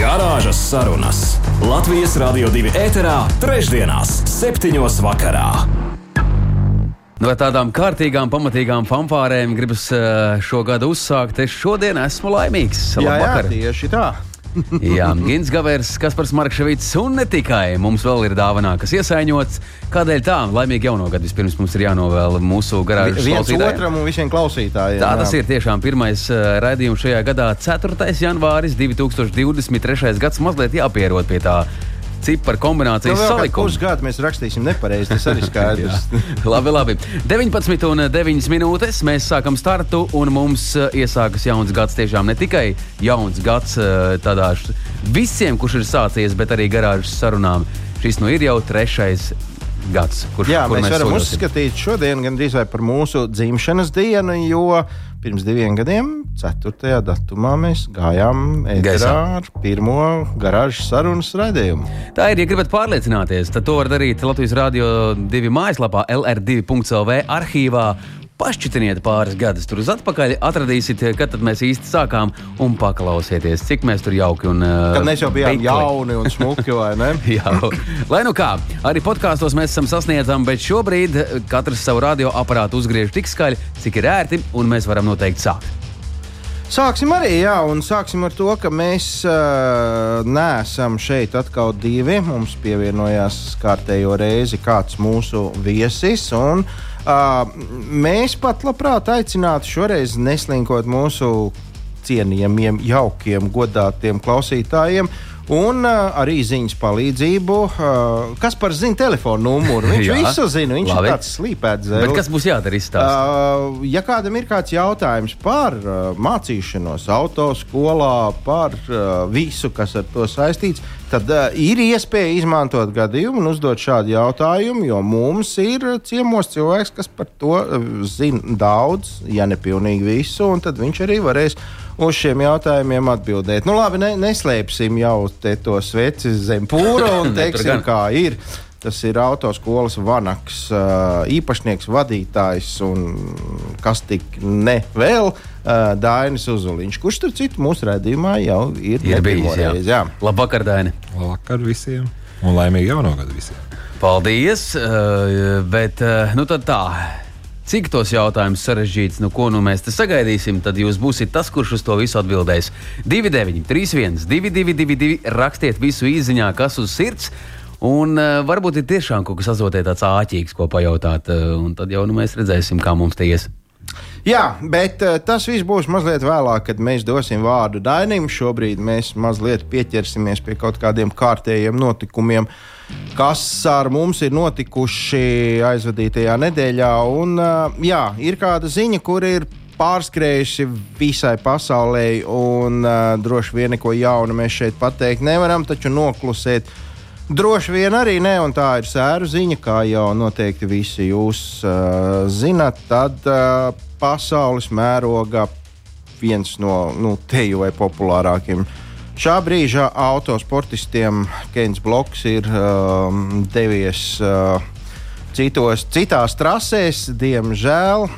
Garāžas sarunas Latvijas Rādio 2 ēterā, trešdienās, septiņos vakarā. No nu, tādām kārtīgām, pamatīgām fanfārēm gribas uh, šo gadu uzsākt. Es šodien esmu laimīgs. Jā, jā, tieši tā. Jā, Gins Gavers, Kaspars Markevits un ne tikai. Mums vēl ir dāvanā, kas iesaiņots. Kādēļ tā? Laimīgi jauno gadu vispirms mums ir jānovēl mūsu garāžas viens otram un visiem klausītājiem. Tā tas jā. ir tiešām pirmais uh, raidījums šajā gadā, 4. janvāris 2023. gads. Mazliet jāpierod pie tā ciparu kombinācijas nu, salikumu. Pusgadu mēs rakstīsim nepareizi. Tas arī skaidrs. labi, labi. 19 un 9 minūtes mēs sākam startu, un mums uh, iesākas jauns gads. Tiešām ne tikai jauns gads uh, tādā visiem, kurš ir sācies, bet arī garāžas sarunām. Šis nu ir jau trešais gads, kurš Jā, kur mēs, mēs varam soļosim. uzskatīt šodien gandrīz vai par mūsu dzimšanas dienu, jo pirms diviem gadiem, 4. datumā, mēs gājām ēterā ar pirmo garāžas sarunas raidījumu. Tā ir, ja gribat pārliecināties, tad to var darīt Latvijas Rādio 2 mājaslapā LR2.CLV arhīvā pašķitiniet pāris gadus tur uz atpakaļ, atradīsiet, kad mēs īsti sākām un paklausieties, cik mēs tur jauki un uh, Kad mēs jau bijām beikli. jauni un smuki? Jā, lai nu kā, arī podkāstos mēs esam sasniedzami, bet šobrīd katrs savu radioaparātu uzgriež tik skaļi, cik ir ērti, un mēs varam noteikti sākt. Sāksim arī, jā, un sāksim ar to, ka mēs uh, neesam šeit atkal divi. Mums pievienojās kārtējo reizi kāds mūsu viesis. Un, Uh, mēs pat labprāt aicinātu šoreiz neslinkot mūsu cienījamiem, jaukiem, godātiem klausītājiem. Un uh, arī ziņas palīdzību. Uh, kas par ziņu telefonu numuru? Viņš visu zina. Viņš Labi. ir tāds slīpēts. Kas būs jādara? Uh, ja kādam ir kāds jautājums par uh, mācīšanos autoskolā, par uh, visu, kas ar to saistīts, tad uh, ir iespēja izmantot gadījumu un uzdot šādu jautājumu, jo mums ir ciemos cilvēks, kas par to zina daudz, ja ne pilnīgi visu, un tad viņš arī varēs uz šiem jautājumiem atbildēt. Nu, labi, ne, neslēpsim jau to sveci zem pūra un teiksim, kā ir. Tas ir autoskolas vanaks, īpašnieks, vadītājs un kas tik ne vēl. Dainis Uzuliņš, kurš tur citu mūsu redzējumā jau ir, ir bijis. Jā. Reiz, jā. Labvakar, Daini! Labvakar visiem! Un laimīgi jauno gadu visiem! Paldies! Bet, nu tad tā. Cik tos jautājumus sarežģīts, nu ko nu mēs te sagaidīsim, tad jūs būsiet tas, kurš uz to visu atbildēs. 29, 31, 222, rakstiet visu īsiņā, kas uz sirds. Un uh, varbūt ir tiešām kaut kas azotē tāds āķīgs, ko pajautāt. Uh, un tad jau nu, mēs redzēsim, kā mums te ies. Jā, bet uh, tas viss būs mazliet vēlāk, kad mēs dosim vārdu Dainim. Šobrīd mēs mazliet pieķersimies pie kaut kādiem kārtējiem notikumiem, kas ar mums ir notikuši aizvadītajā nedēļā. Un, uh, jā, ir kāda ziņa, kur ir pārskrējusi visai pasaulē, un uh, droši vien neko jaunu mēs šeit pateikt nevaram, taču noklusēt. Droši vien arī ne, un tā ir sēru ziņa, kā jau noteikti visi jūs uh, zinat. Tad uh, pasaules mērogā viens no nu, teju vai populārākiem. Šā brīža autosportistiem Keins Bloks ir um, devies uh, citos, citās trasēs. Diemžēl,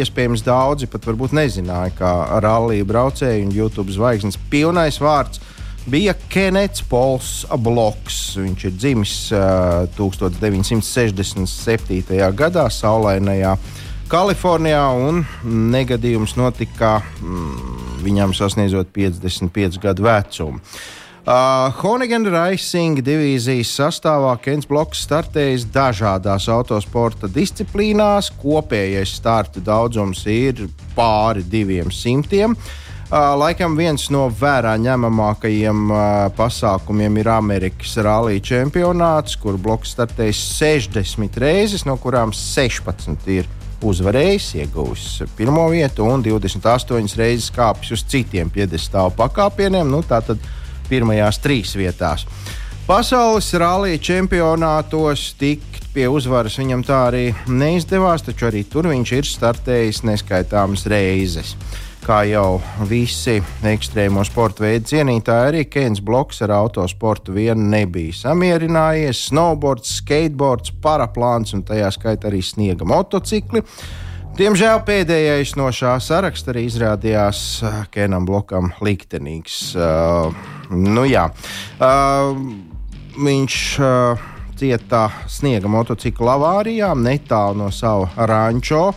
iespējams, daudzi pat nezināja, kā rallija braucēji un YouTube zvaigznes pilnais vārds bija Kenets Pols Bloks. Viņš ir dzimis uh, 1967. gadā saulainajā Kalifornijā, un negadījums notika mm, viņam sasniedzot 55 gadu vecumu. Uh, Honegana Racing divīzijas sastāvā Kens Bloks startējis dažādās autosporta disciplīnās. Kopējais starta daudzums ir pāri diviem simtiem. Uh, laikam viens no vērā ņemamākajiem uh, pasākumiem ir Amerikas Rallija čempionāts, kur bloks startējis 60 reizes, no kurām 16 ir uzvarējis, ieguvis pirmo vietu un 28 reizes kāpis uz citiem piedestālu pakāpieniem. Nu, tātad pirmajās trīs vietās. Pasaules rallija čempionātos tikt pie uzvaras viņam tā arī neizdevās, taču arī tur viņš ir startējis neskaitāmas reizes. Kā jau visi ekstrēmo sporta veidu cienītāji, arī Keins Bloks ar autosportu vien nebija samierinājies. Snowboards, skateboards, paraplāns un tajā skaitā arī sniega motocikli. Diemžēl pēdējais no šā saraksta arī izrādījās uh, Kenam Blokam liktenīgs. Uh, nu, jā. uh, viņš uh, cieta sniega motocikla avārijā netālu no sava rančo.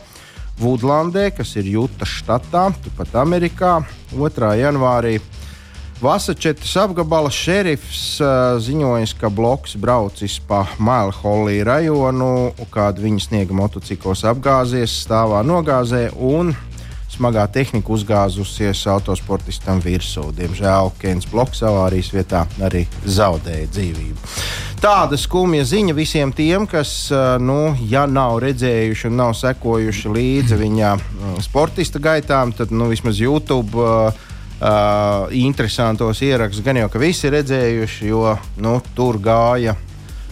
Vudlandē, kas ir Jutas štatā, turpat Amerikā, 2. janvārī. Vasačetas apgabala šerifs uh, ziņoja, ka bloks braucis pa Mailholī rajonu, kad viņa sniega motociklos apgāzies, stāvā nogāzē un smagā tehnika uzgāzusies autosportistam virsū. Diemžēl Keins Bloks avārijas vietā arī zaudēja dzīvību. Tāda skumja ziņa visiem tiem, kas, uh, nu, ja nav redzējuši un nav sekojuši līdzi viņa sportista gaitām, tad nu, vismaz YouTube. Uh, Uh, interesantos ierakstus gan jau ka visi redzējuši, jo nu, tur gāja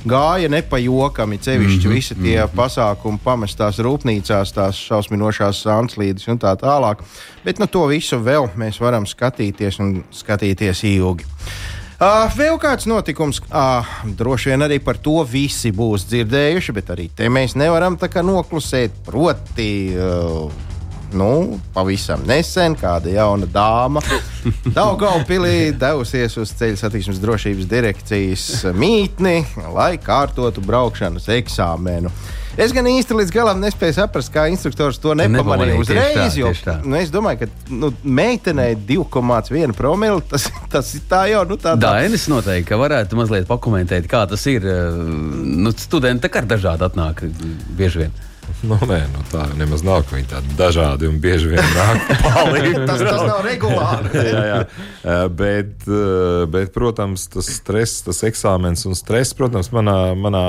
gāja nepajokami. Cevišķi mm -hmm. visi tie mm -hmm. pasākumi, pamestās rūpnīcās, tās šausminošās sānslīdes un tā tālāk. Bet nu, to visu vēl mēs varam skatīties un skatīties ilgi. Uh, vēl kāds notikums, uh, droši vien arī par to visi būs dzirdējuši, bet arī te mēs nevaram noklusēt. Proti, uh, nu, pavisam nesen kāda jauna dāma Daugaupilī devusies uz ceļu satiksmes drošības direkcijas mītni, lai kārtotu braukšanas eksāmenu. Es gan īsti līdz galam nespēju saprast, kā instruktors to nepamanīja uzreiz. Jo, nu, es domāju, ka nu, meitenei 2,1 promili tas, tas ir tā jau. Nu, tā, tā. Dainis noteikti, ka varētu mazliet pakomentēt, kā tas ir. Nu, studenti tā kā dažādi atnāk bieži vien. Nu, nē, nu, tā nemaz nav. Viņi tādi dažādi un bieži vien nāk tas, tas nav regulāri. jā, jā. Bet, bet, protams, tas stress, tas eksāmens un stress, protams, manā, manā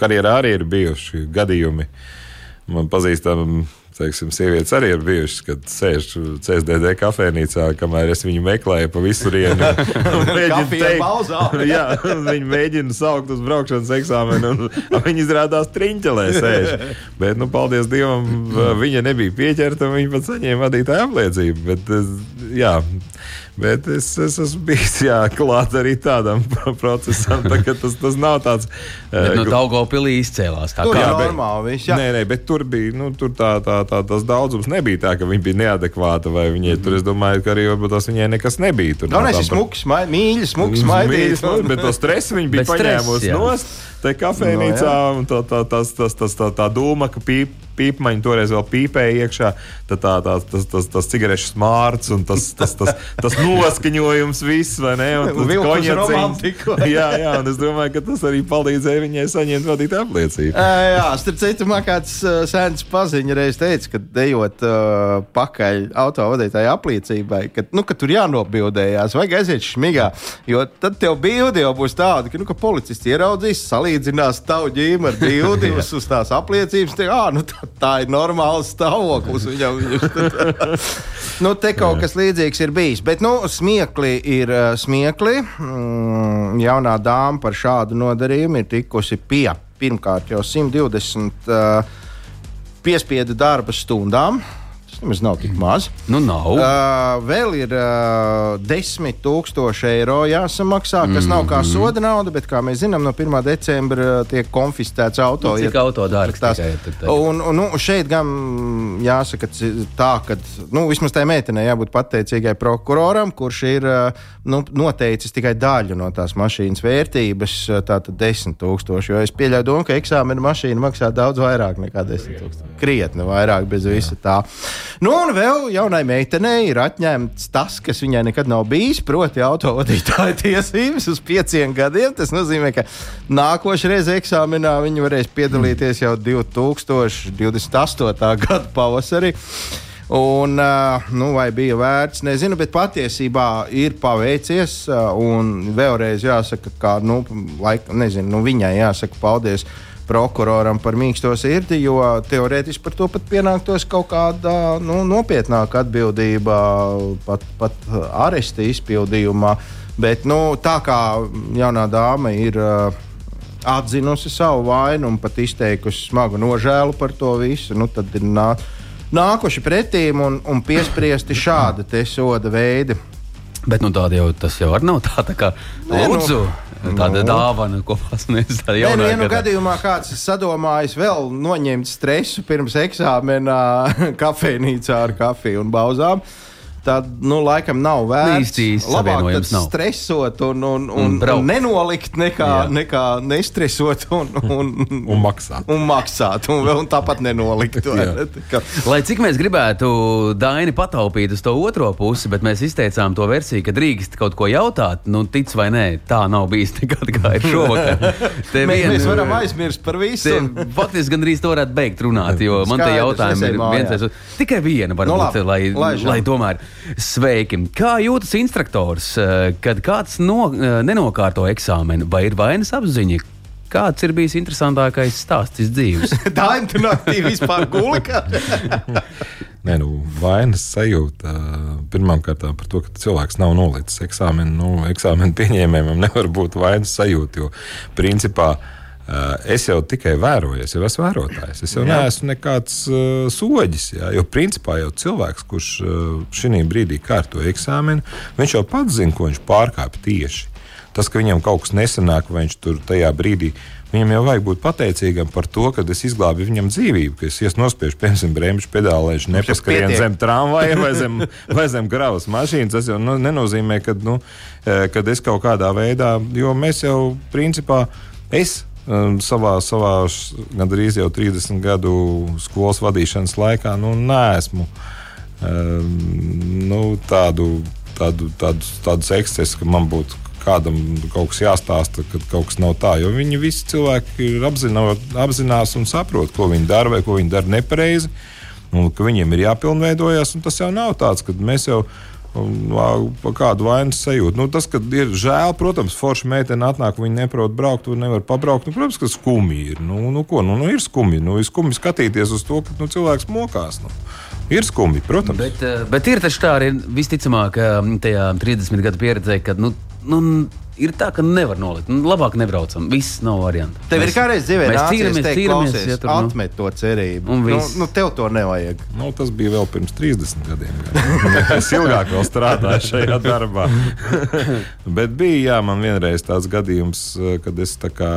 karjerā arī ir bijuši gadījumi. Man pazīstami teiksim, sievietes arī ir bijušas, kad sēž CSDD kafejnīcā, kamēr es viņu meklēju pa visurienu. jā, viņi mēģina saukt uz braukšanas eksāmenu, un viņi izrādās triņķelē sēž. Bet, nu, paldies Dievam, viņa nebija pieķerta, un viņa pat saņēma vadītāju apliecību. Bet, jā, Bet es, es esmu bijis jā, klāt arī tādam procesam, tā, tas, tas nav tāds. Bet, nu, Daugopilī izcēlās. Tā kā normāli viss. Nē, nē, bet tur bija, nu, tur tā, tā, tā, tas daudzums nebija tā, ka viņi bija neadekvāti vai viņai mm tur, es domāju, ka arī varbūt tas viņai nekas nebija. Tur no, smuks, mīļi, smuks, maidīts. Bet to stresu viņi bija paņēmusi nost. Te kafejnīcā, no, un tā, tā, tas, tas, tas, tā, tā dūma, ka pīp, pīpmaņi toreiz vēl pīpēja iekšā, tad tā, tā, tas, tas, tas cigarešu smārts un tas, tas, tas, tas noskaņojums viss, vai ne? Un tas konjacīns. jā, jā, un es domāju, ka tas arī palīdzēja viņai saņemt vadīt apliecību. Jā, starp citu, man kāds uh, sēns paziņa reiz teica, ka dejot uh, pakaļ autovadītāju apliecībai, ka, nu, ka tur jānobildējās, vajag aiziet šmigā, jo tad tev bildi jau būs tāda, ka, nu, ka policists ieraudzīs, salīdzinās tavu ģīmu ar bildi uz, tās apliecības, te, ā, nu, tā, tā ir normāls stāvoklis viņam. nu, te kaut kas līdzīgs ir bijis. Bet nu, smiekli ir uh, smiekli. Mm, jaunā dāma par šādu nodarījumu ir tikusi pie pirmkārt jau 120 uh, piespiedu darba stundām. Tas nemaz nav tik maz. Nu, nav. Uh, vēl ir uh, 10,000 eiro jāsamaksā, kas mm -hmm. nav kā mhm. soda nauda, bet, kā mēs zinām, no 1. decembra tiek konfiscēts auto. Nu, cik ja, auto dārgs tās, un, un, nu, šeit gan jāsaka tā, ka nu, vismaz tai meitenei jābūt pateicīgai prokuroram, kurš ir uh, nu, noteicis tikai daļu no tās mašīnas vērtības, tātad 10,000. Jo es pieļauju domu, ka eksāmena mašīna maksā daudz vairāk nekā 10,000. Krietni vairāk bez visa tā. Nu, un vēl jaunai meitenei ir atņemts tas, kas viņai nekad nav bijis, proti, autovadītāja tiesības uz pieciem gadiem. Tas nozīmē, ka nākošais eksāmenā viņi varēs piedalīties jau 2028. gada pavasarī. Un, uh, nu, vai bija vērts, nezinu, bet patiesībā ir paveicies. Uh, un vēlreiz jāsaka, ka nu, laika, nezinu, nu, viņai jāsaka paldies prokuroram par mīksto sirdi, jo teorētiski par to pat pienāktos kaut kāda nu, nopietnāka atbildība, pat, pat aresta izpildījumā. Bet nu, tā kā jaunā dāma ir. atzinusi savu vainu un pat izteikusi smagu nožēlu par to visu, nu, tad ir nā, nākuši pretīm un, un piespriesti šādi soda veidi. Bet nu, tāda jau tas jau nav tā, tā kā nu, lūdzu. Tāda nu. dāvana, ko pasniedz tā Nē, nu, jaunā ja nu gadījumā kāds sadomājis vēl noņemt stresu pirms eksāmena kafejnīcā ar kafiju un bauzām. Tad, nu, laikam, nav vērts. Īsti īsti Labāk stresot un, un, un, Un braukt. un nenolikt, nekā, Jā. nekā nestresot un, un, Un maksāt. un maksāt. Un, un tāpat nenolikt. kā- Lai cik mēs gribētu Daini pataupīt uz to otro pusi, bet mēs izteicām to versiju, ka drīkst kaut ko jautāt, nu, tic vai nē, tā nav bijis nekad, kā ir šovakar. Te Mēs, vien- mēs varam aizmirst par visu. Te, faktiski gandrīz to varētu beigt runāt, jo man te Skaidrs, jautājumi es ir viens. Tikai viena, Nu, varbūt, labi, lai, laižam. lai tomēr sveiki. Kā jūtas instruktors, eh, kad kāds no, eh, nenokārto eksāmenu, vai ir vainas apziņa? Kāds ir bijis interesantākais stāsts dzīves? Tā ir tā naktī vispār gulika. Nē, nu, vainas sajūta pirmkārt par to, ka cilvēks nav nolicis eksāmenu. Nu, eksāmenu pieņēmējiem nevar būt vainas sajūta, jo principā eh, es jau tikai vēroju, es jau esmu vērotājs. Es jau jā. neesmu nekāds uh, soģis. Jā, jo principā jau cilvēks, kurš uh, šī brīdī kārto eksāmenu, viņš jau pats zina, ko viņš pārkāpj tieši. Tas, ka viņam kaut kas nesanāk, vai viņš tur tajā brīdī Viņam jau vajag būt pateicīgam par to, ka es izglābu viņam dzīvību, ka es nospiežu, piemēram, bremžu pedāli, lai viņš pietiek. zem tramvaja vai zem, vai zem gravas mašīnas. Tas jau nu, nenozīmē, ka, nu, eh, kad es kaut kādā veidā, jo mēs jau principā, es um, savā, savā gandrīz jau 30 gadu skolas vadīšanas laikā, nu, neesmu um, nu, tādu, tādu, tādu, tādus ekscesus, ka man būtu kādam kaut kas jāstāsta, ka kaut kas nav tā. Jo viņi visi cilvēki ir apzinā, apzinās un saprot, ko viņi dara vai ko viņi dara nepareizi. Un viņiem ir jāpilnveidojas, un tas jau nav tāds, ka mēs jau pa kādu vainas sajūtu. Nu, tas, ka ir žēl, protams, forša meitene atnāk, viņa neprot braukt, un nevar pabraukt. Nu, protams, ka skumji ir. Nu, nu, ko, nu, nu, ir skumji. Nu, ir skumji skatīties uz to, ka nu, cilvēks mokās. Nu. Ir skumji, protams. Bet, eh, bet ir taču tā arī visticamāk, mm, tajā 30 gadu pieredzē, ka nu, nu, ir tā, ka nevar nolikt. Nu, labāk nebraucam. Viss nav variants. Tev ir kādreiz dzīvē mēs cīnāmies, cīnāmies, ja tur, nu. atmet to cerību. Un nu, viss. nu, tev to nevajag. Nu, tas bija vēl pirms 30 gadiem. es ilgāk vēl strādāju šajā darbā. Bet bija jā, man vienreiz tāds gadījums, kad es, tā kā,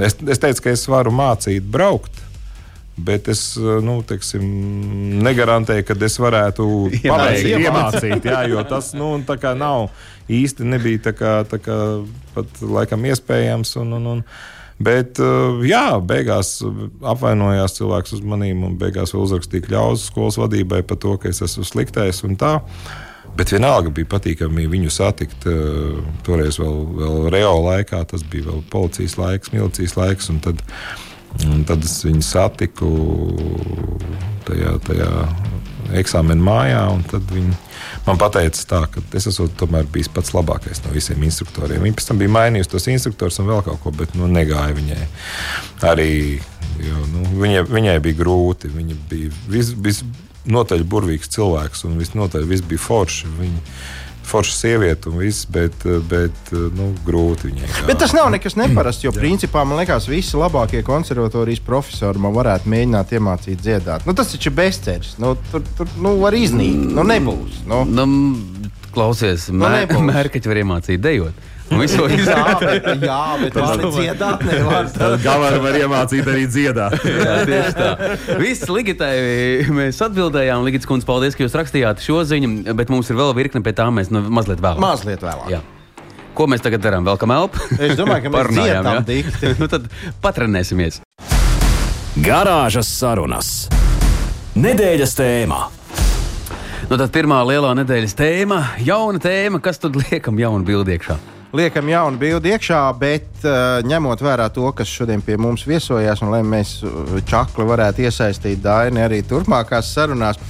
es, es teicu, ka es varu mācīt braukt. Bet es eh, nu, teiksim, negarantēju, ka es varētu pabeigt, Iemācīt. Jā, jo tas nu, nav īsti nebija tā kā, tā kā pat laikam iespējams. Un, un, un, Bet, eh, jā, beigās apvainojās cilvēks uz maniem, un beigās vēl uzrakstīja kļauzu skolas vadībai par to, ka es esmu sliktais un tā. Bet vienalga bija patīkami viņu satikt. eh, Toreiz vēl, vēl reāla laikā, tas bija vēl policijas laiks, milicijas laiks. un Tad, un tad es viņu satiku tajā, tajā eksāmena mājā. tad Viņi man teica, tā, ka es esmu tomēr bijis pats labākais no visiem instruktoriem. Viņa pēc tam bija mainījusi tos instruktorus un vēl kaut ko, bet nu, negāja viņai. Arī jo, nu, viņai, viņai bija grūti. Viņa bija vis, visnotaļ burvīgs cilvēks un visnotaļ viss bija forši. Viņa, Forša sieviete un viss, bet, bet nu, grūti viņai. gāja. Bet tas nav nekas neparasts, jo principā man liekas, visi labākie konservatorijas profesori man varētu mēģināt iemācīt dziedāt. Nu, tas taču ir bezceļš. Nu, tur tur nu, var iznīkt. Nu, nebūs. Nu. Nu, klausies, nebūs. mērķi var iemācīt dejot. Visu Jā, izdarīt. bet, jā, bet var dziedāt nevar. Galvenā var iemācīt arī dziedāt. Jā, tieši tā. Viss Ligitai mēs atbildējām. Ligits kundze, paldies, ka jūs rakstījāt šo ziņu, bet mums ir vēl virkne pie tā, mēs nu, mazliet vēlāk. Mazliet vēlāk. Jā. Ko mēs tagad darām? Vēl kam elpu? Es domāju, ka mēs jā? dikti. nu, tad patrenēsimies. Garāžas sarunas. Nedēļas tēmā. Nu, tad pirmā lielā nedēļas tēma, jauna tēma, kas tad liekam jaunu bildi iekšā. Liekam jaunu bildi iekšā, bet uh, ņemot vērā to, kas šodien pie mums viesojās, un lai mēs uh, čakli varētu iesaistīt Daini arī turpmākās sarunās.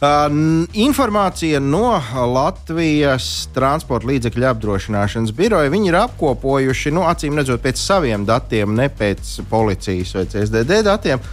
Uh, n- informācija no Latvijas transporta līdzekļu apdrošināšanas biroja. Viņi ir apkopojuši, nu, acīm redzot, pēc saviem datiem, ne pēc policijas vai CSDD datiem,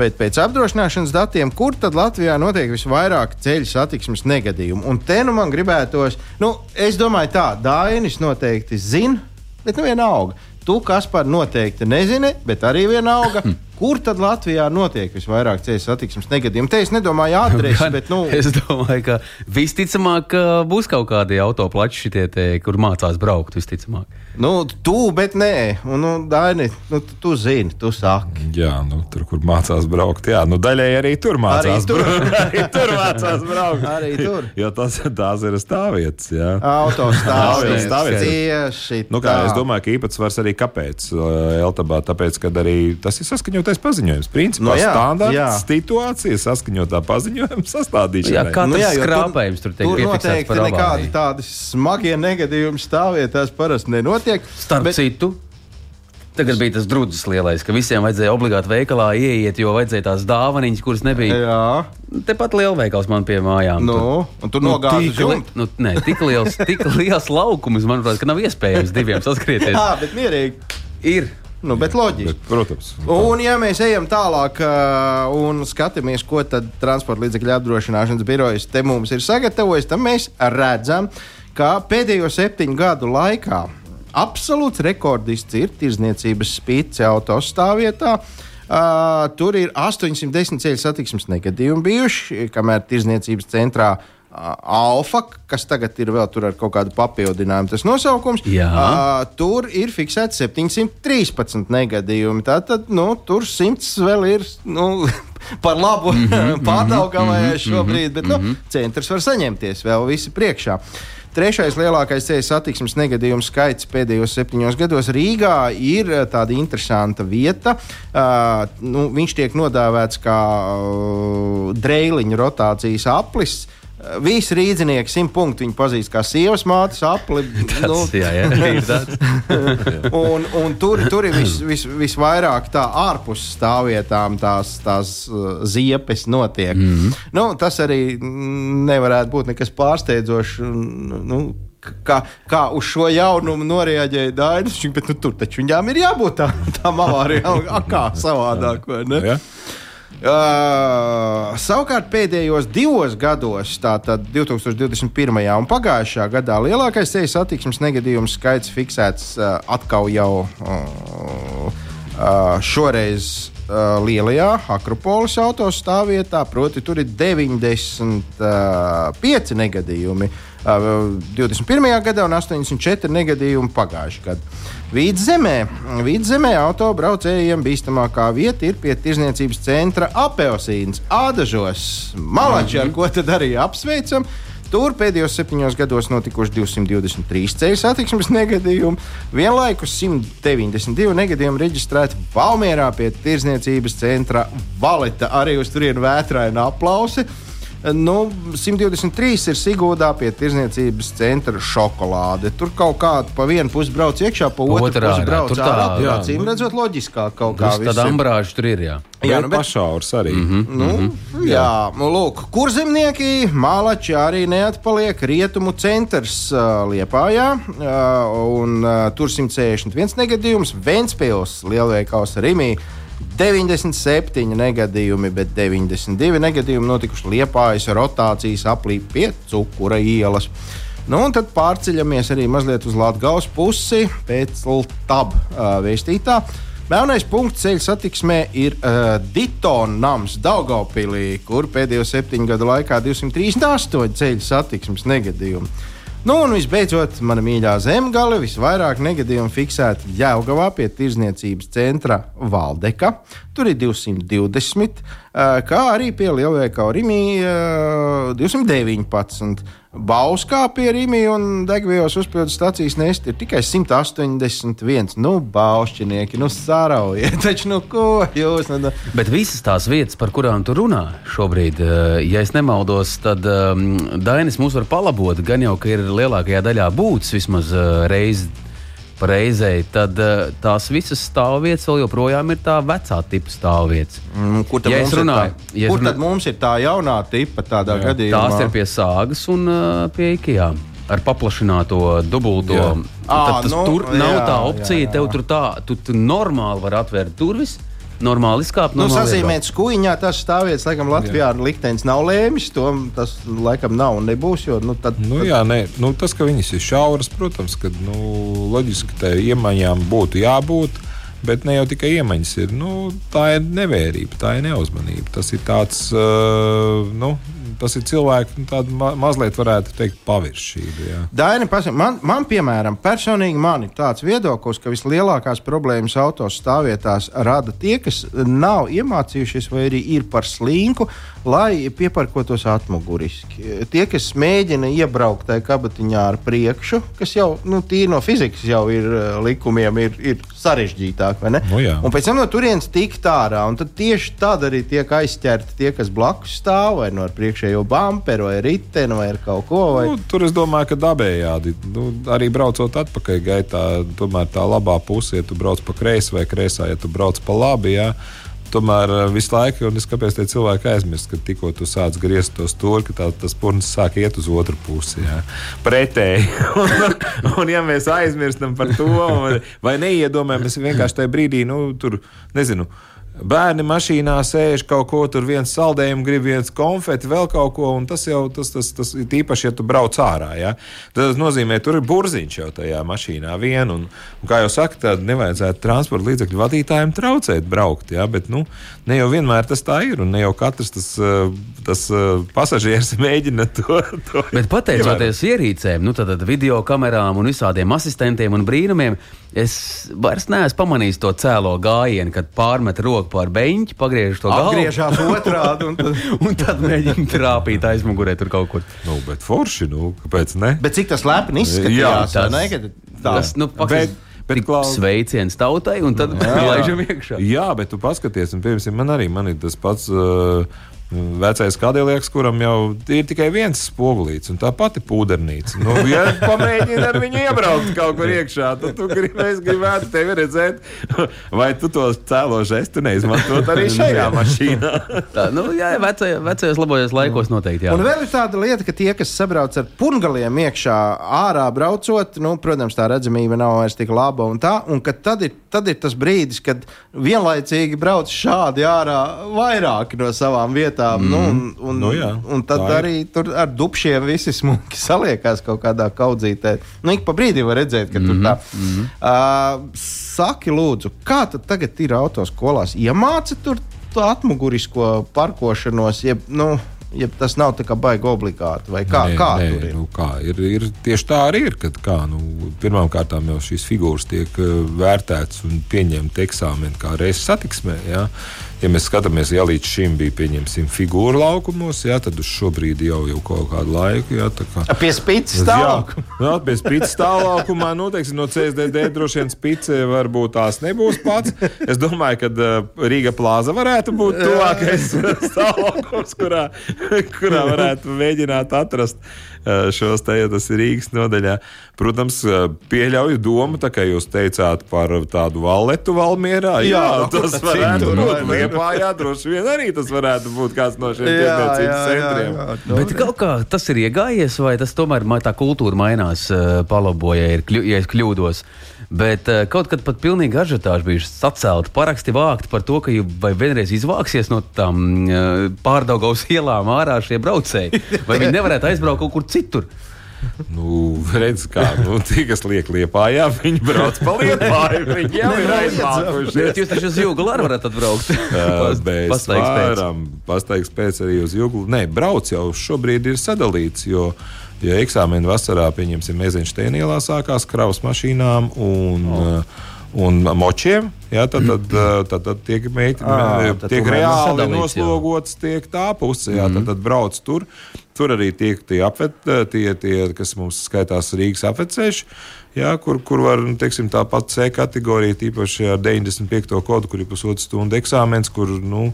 bet pēc apdrošināšanas datiem, kur tad Latvijā notiek visvairāk ceļu satiksmes negadījumu. Un te nu man gribētos, nu, es domāju, tā, Dainis noteikti zina, bet nu vienalga. tu, Kaspar, noteikti nezini, bet arī vienalga. Kur tad Latvijā notiek visvairāk ceļu satiksmes negadījumu? Te es nedomāju adresi, Gan bet, nu, Es domāju, ka visticamāk ka būs kaut kādi autoplači šitie, te, kur mācās braukt. Visticamāk. nu, tu, bet nē, un, nu, Daini, nu, tu, tu zini, tu saki. Jā, nu, tur, kur mācās braukt. Jā, nu, daļai arī tur mācās Arī tur. braukt. arī tur mācās braukt. Arī tur. Jo tas, tās ir stāvvietas. Jā. Autostāvs Stāvvietas. tieši Nu, kā, tā. es domāju, ka īpatsvars arī kāpēc Eltabā, tāpēc, ka arī tas ir saskaņotais paziņojums. Principā Nu, jā, standarts jā. situācija, saskaņotā paziņojuma sastādīšana. Jā, kā- Nu, jā, skrāpējums tur tur piefiksēts noteikti nekādi tādi smagie negadījumi stāvvietās parasti nenotiek. Starp Bet- citu. Tagad bija tas drudzis lielais, ka visiem vajadzēja obligāti veikalā ieiet, jo vajadzēja tās dāvanas, kuras nebija. Jā, Tepat lielveikals man pie mājām. nu, un tu nogāzi tik, uz li, nu, nē, tik liels, tik liels laukums, manuprāt, ka nav iespējams diviem saskrieties. Jā, bet mierīgi. Ir. Nu, bet loģiski. Bet, protams. Un, ja mēs ejam tālāk uh, un skatāmies, ko tad transporta līdzekļu apdrošināšanas birojas te mums ir sagatavojis, tad mēs redzam, ka pēdējo septiņu gadu laikā absolūts rekordists ir tirzniecības spīdce autostāvvietā. Uh, tur ir 810 ceļu satiksmes negadījumi bijuši, kamēr tirzniecības centrā uh, Alfa, kas tagad ir vēl tur ar kaut kādu papildinājumu, tas nosaukums. Jā. Uh, tur ir fiksēts 713 negadījumi. Tātad nu, tur 100 vēl ir nu, par labu mm -hmm, pārdaugavai šobrīd, bet nu, centrs var saņemties vēl visi priekšā. Trešais lielākais ceļu satiksmes negadījumu skaits pēdējos septiņos gados Rīgā ir eh, tāda interesanta vieta. Uh, nu, viņš tiek nodēvēts kā uh, dreiliņu rotācijas aplis. Uh, Visi rīznieki simt punktu viņu pazīst kā sievas mātes apli. Nu, Tas, jā, jā, ir tāds. un, un tur, tur ir vis, vis, visvairāk tā ārpus stāvvietām tās, tās uh, ziepes notiek. Mm -hmm. nu, tas arī nevarētu būt nekas pārsteidzošs. Nu, Kā, kā uz šo jaunumu noreaģēja Dainis, bet nu, tur taču viņām ir jābūt tā, tām avārijām, A, kā savādāk. Ja? Uh, savukārt pēdējos divos gados, tātad 2021. un pagājušā gadā, lielākais ceļu satiksmes negadījumu skaits fiksēts uh, atkal jau uh, uh, šoreiz uh, lielajā Akropolis autostāvvietā, proti tur ir 95 negadījumi. Uh, 21. gadā un 84 negadījumi pagājušajā gadā. Vidzemē, vidzemē autobraucējiem bīstamākā vieta ir pie tirzniecības centra Apeosīnas, Ādažos, Malači, ar ko tad arī apsveicam. Tur pēdējos septiņos gados notikuši 223 ceļu satiksmes negadījumi, vienlaikus 192 negadījumi reģistrēti Valmjerā pie tirzniecības centra Valeta. Arī uz turienu vētraina aplausi. Nu, 123 ir Sigūdā pie tirzniecības centra šokolāde. Tur kaut kāda pa vienu pusi brauc iekšā, pa otru Otrā, pusi jā, brauc tur tā, ārā. jā. Acīm redzot, loģiskāk kaut kā. Tāda ambrāža tur ir. Jā. Jā, Jā, nu, nu, bet- pašaurs arī. Mm -hmm. Nu, mm -hmm. Jā, nu, lūk, kur zemnieki mālači arī neatpaliek. Rietumu centrs uh, Liepājā, uh, un uh, tur 161 negadījums, Ventspils, lielveikals Rimī. 97 negadījumi, bet 92 negadījumi notikuši Liepājas rotācijas aplī pie Cukura ielas. Nu, un tad pārceļamies arī mazliet uz Latvijas pusi pēc LTAB uh, vēstītā. Melnais punkts ceļu satiksmē ir uh, Ditona nams Daugaupīlī, kur pēdējo septiņu gadu laikā 238 ceļu satiksmes negadījumi. Nu, un visbeidzot, mana mīļā zemgale visvairāk negadījumu fiksēta Jēlgavā pie tirzniecības centra Valdeka. Tur ir 220, uh, kā arī pie lielveikala Rimī uh, 219. Bauskā pie Rīgas un degvielas uzpildes stācijas nest ir tikai 181. Nu, baušķinieki, nu, sāraujiet, taču, nu, ko jūs. Nu, Bet visas tās vietas, par kurām tu runā šobrīd, eh, ja es nemaldos, tad um, Dainis mūs var palabot. Gan jau, ka ir lielākajā daļā būtis vismaz uh, reizi reizei, tad uh, tās visas stāvvietas vēl joprojām ir tā vecā tipa stāvvietas. Mm, kur tad, Ja mums es ir runāju- tā, ja kur runāju- tad mums ir tā jaunā tipa tādā Jā. gadījumā? Tās ir pie sāgas un uh, pie IKEA. Ar paplašināto dubulto. Jā. Tad tas nu, tur nav jā, tā jā, opcija. jā. Tev tur tā, tu, tu normāli vari atvērt durvis. Normāli izkāpt. Nu, sazīmēt skuiņā, tas stāvvietas, laikam, Latvijā liktenis nav lēmis. To tas laikam nav un nebūs. Jo, nu, tad, Nu, jā, nē, nu, tas, ka viņas ir šauras, protams, ka nu, loģiski tai iemaņām būtu jābūt. Bet ne jau tikai iemaņas ir. Nu, tā ir nevērība, tā ir neuzmanība. Tas ir tāds, uh, nu, tas ir cilvēks, nu, ma mazliet, varētu teikt, paviršība. Daini, man, man, piemēram, personīgi man ir tāds viedoklis, ka vislielākās problēmas autostāvvietās rada tie, kas nav iemācījušies vai arī ir par slinku, lai pieparkotos atmuguriski. Tie, kas mēģina iebraukt tajā kabatiņā ar priekšu, kas jau nu, tīri no fizikas jau ir likumiem, ir, ir sarežģītāk. Nu jā. un pēc tam no turienes tikt ārā. un Tad tieši tad arī tiek aizķerti tie, kas blakus stāv vai no priekšējo bumperu vai riteni vai kaut ko. Vai... Nu, tur es domāju, ka dabējādi. Nu, arī braucot atpakaļ gaitā, tomēr tā labā pusē, ja tu brauc pa kreisi vai kreisā, ja tu brauc pa labi. Jā. Tomēr uh, visu laiku, un es kāpēc tie cilvēki aizmirst, ka tikko tu sāc griezt to stūri, ka tā, tas purns sāk iet uz otru pusi. Jā. Pretēji. un, un, ja mēs aizmirstam par to, vai neiedomājamies vienkārši tajā brīdī, nu, tur nezinu. Bērni mašīnā sēž kaut ko, tur viens saldējums, grib viens konfeti, vēl kaut ko, un tas jau tas, tas, tas ir īpaši, ja tu brauc ārā. Ja? Tas nozīmē, tur ir burziņš jau tajā mašīnā vien, un, un kā jau saka, tad nevajadzētu transporta līdzekļu vadītājiem traucēt braukt. Ja? Bet nu, ne jau vienmēr tas tā ir, un ne jau katrs tas, eh, tas eh, pasažieris mēģina to. to Bet pateicoties ierīcēm, nu, tad video kamerām un visādiem asistentiem un brīnumiem, es vairs neesmu pamanījis to cēlo gājienu, kad pārmet roku pār beigti, pagriež to galvu. Atgriežas otrādi. un tad- Un tad mēģina trāpīt aizmugurē tur kaut kur. Nu, bet forši, nu, kāpēc ne? Bet cik tas lepni izskatījās? Jā, tas- ne, kad tā. Tas nu, bet, bet bet klaus- sveiciens tautai, un tad laižam iekšā. Jā, bet tu paskaties, un piemēram, man arī man ir tas pats. Uh, Vecais kādēļieks, kuram jau ir tikai viens spogulīts, un tā pati pūdernīca. Nu, ja pamēģini ar viņu iebraukt kaut kur iekšā, tad tu grib, es gribētu tevi redzēt, vai tu to cēlo žestu neizmantot arī šajā mašīnā. Tā, nu, jā, vecajos, vecajos labajos laikos noteikti. Jā. Un vēl ir tāda lieta, ka tie, kas sabrauc ar pungaliem iekšā, ārā braucot, nu, protams, tā redzamība nav vairs tik laba. Un tā, un ka tad, ir, tad ir tas brīdis, kad vienlaicīgi brauc šādi ārā vairāki no savām vietām. Mm. Nu, un, un, Nu jā, un tad ir. arī tur ar dubšiem visi smuki saliekās kaut kādā kaudzītē. Nu, ik pa brīdim var redzēt, ka mm -hmm. tur tā. Mm -hmm. uh, saki, lūdzu, kā tad tagad ir autoskolās? Iemāca tur to atmugurisko parkošanos, jeb, nu, jeb tas nav tā kā baigi obligāti, vai kā, Nē, kā nē, tur ir? Nu, kā ir, ir? Tieši tā arī ir. Kad, kā, nu, Pirmkārt, jau šīs figūras tiek vērtētas un pieņemtas eksāmenā, kā reizes satiksmē. Ja? Ja mēs skatāmies, ja līdz šim bija pieņemsim figūru laukumos, ja, tad uz šo brīdi jau, jau kaut kādu laiku. Ja, tā kā, Pie spīdzes stāv. Jā, pie spīdzes stāvlaukumā, nu, teiksim, no CSDD droši vien spīdze varbūt tās nebūs pats. Es domāju, ka uh, Rīga plāza varētu būt tuvākais stāvlaukums, kurā, kurā varētu mēģināt atrast šos te, ja tas ir Rīgas nodaļā. Protams, uh, pieļauju domu, tā kā jūs teicāt par tādu valletu Valmierā. Jā, Jā, tas citur, varētu vai būt ne? Liepā, jā, droši vien arī tas varētu būt kāds no šiem Jā, tirdzniecības jā, jā, centriem. jā. Bet kaut kā tas ir iegājies, vai tas tomēr ma- tā kultūra mainās, uh, palaboja, ja, ja es kļūdos. Bet uh, kaut kad pat pilnīgi ažiotāži bija sacelti, paraksti vākti par to, ka vai vienreiz izvāksies no tām uh, pārdaugaus ielām ārā šie braucēji, vai viņi nevarētu aizbraukt kaut kur citur. Nu, redz, kā nu, tie, kas liek liepā, jā, viņi brauc pa liepā. Viņi jau ir Bet aizmākušies. jūs taču uz jūgu arī varat atbraukt. Pēc. varam pastaigs pēc arī uz jūgu. Nē, brauc jau šobrīd ir sadalīts, jo, ja eksāmena vasarā, pieņemsim, Meziņšteina ielā sākās kravas mašīnām un, oh. un močiem, jā, tad, tad, tad, tad tiek, meit, Ā, tad tiek reāli noslogots tiek tā puse, jā, tad, tad brauc tur. Tur arī tiek tie, apvet, tie, tie kas mums skaitās Rīgas apveceļš, jā, kur, kur var nu, teiksim, tā pati C kategorija, tīpaši ar 95. kodu, kur ir pusotru stundu eksāmens, kur, nu,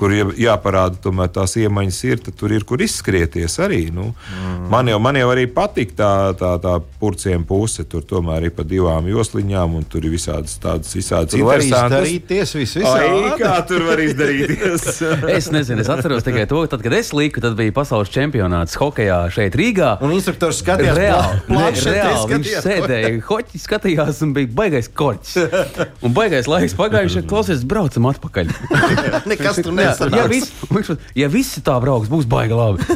kur jā- jāparāda tomēr tās iemaņas ir, tad tur ir kur izskrieties arī. Nu. Mm. Man, jau, man jau arī patīk tā, tā, tā purciem puse, tur tomēr ir pa divām josliņām, un tur ir visādas tādas visādas Tur var izdarīties viss Ai, visādi. kā tur var izdarīties? Es nezinu, es atceros tikai to, tad, kad es liku, tad bija pasaules čempionāts hokeja šeit Rīgā. Un instruktors skatījās, Reāli, ne, reāli viņš sēdēja, hoķi skatījās un bija baigais korķis. Un baigais laiks pagājuši, klausies, braucam atpakaļ. Nekas tur Jā, ja, nesanāks. vis, ja visi tā brauks, būs baigi labi.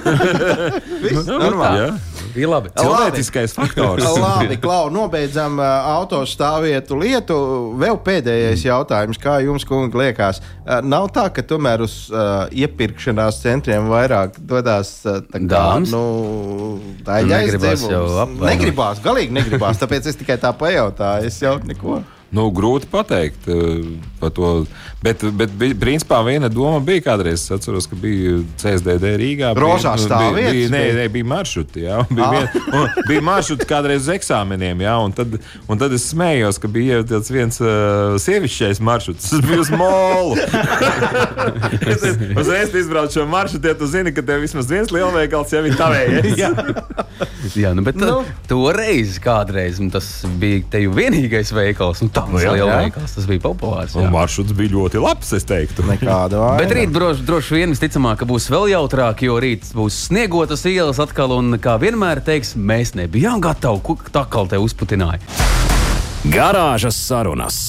Viss normāli. Ir labi. Cilvēciskais faktors. Labi, Klau, nobeidzam uh, autostāvvietu lietu. Vēl pēdējais jautājums, kā jums, kungi, liekas, uh, nav tā, ka tomēr uz uh, iepirkšanās centriem vairāk dodas uh, tā Dāmas? nu, daļais Negribas dzimums? jau apvainot. Negribās, galīgi negribās, tāpēc es tikai tā pajautāju. Es jau neko. Nu, grūti pateikt eh, par to. Bet, bet principā viena doma bija kādreiz. Es atceros, ka bija CSDD Rīgā. bija- Rozā nu, stāvvietas Bija, bija, nē, bija? nē, bija maršruti. Jā, un bija, vien, un bija maršruti kādreiz uz eksāmeniem. Jā, un, tad, un tad es smējos, ka bija tāds viens uh, sievišķais maršruts. Tas bija uz molu. Es Uzreiz izbraucu šo maršrutu, ja tu zini, ka tev vismaz viens lielveikals jau ir tavējais. Jā, nu, bet nu. toreiz kādreiz un tas bija te jau vienīgais veikals, un tāds Nu jā, liels jā. veikals. Tas bija populārs. Un jā. maršruts bija ļoti labs, es teiktu. Nekāda vaina. Bet rīt droši, droši vien visticamāk, ka būs vēl jautrāk, jo rīt būs sniegotas ielas atkal, un kā vienmēr teiks, mēs nebijām gatavi, ko tā kā te uzputināja. Garāžas sarunas.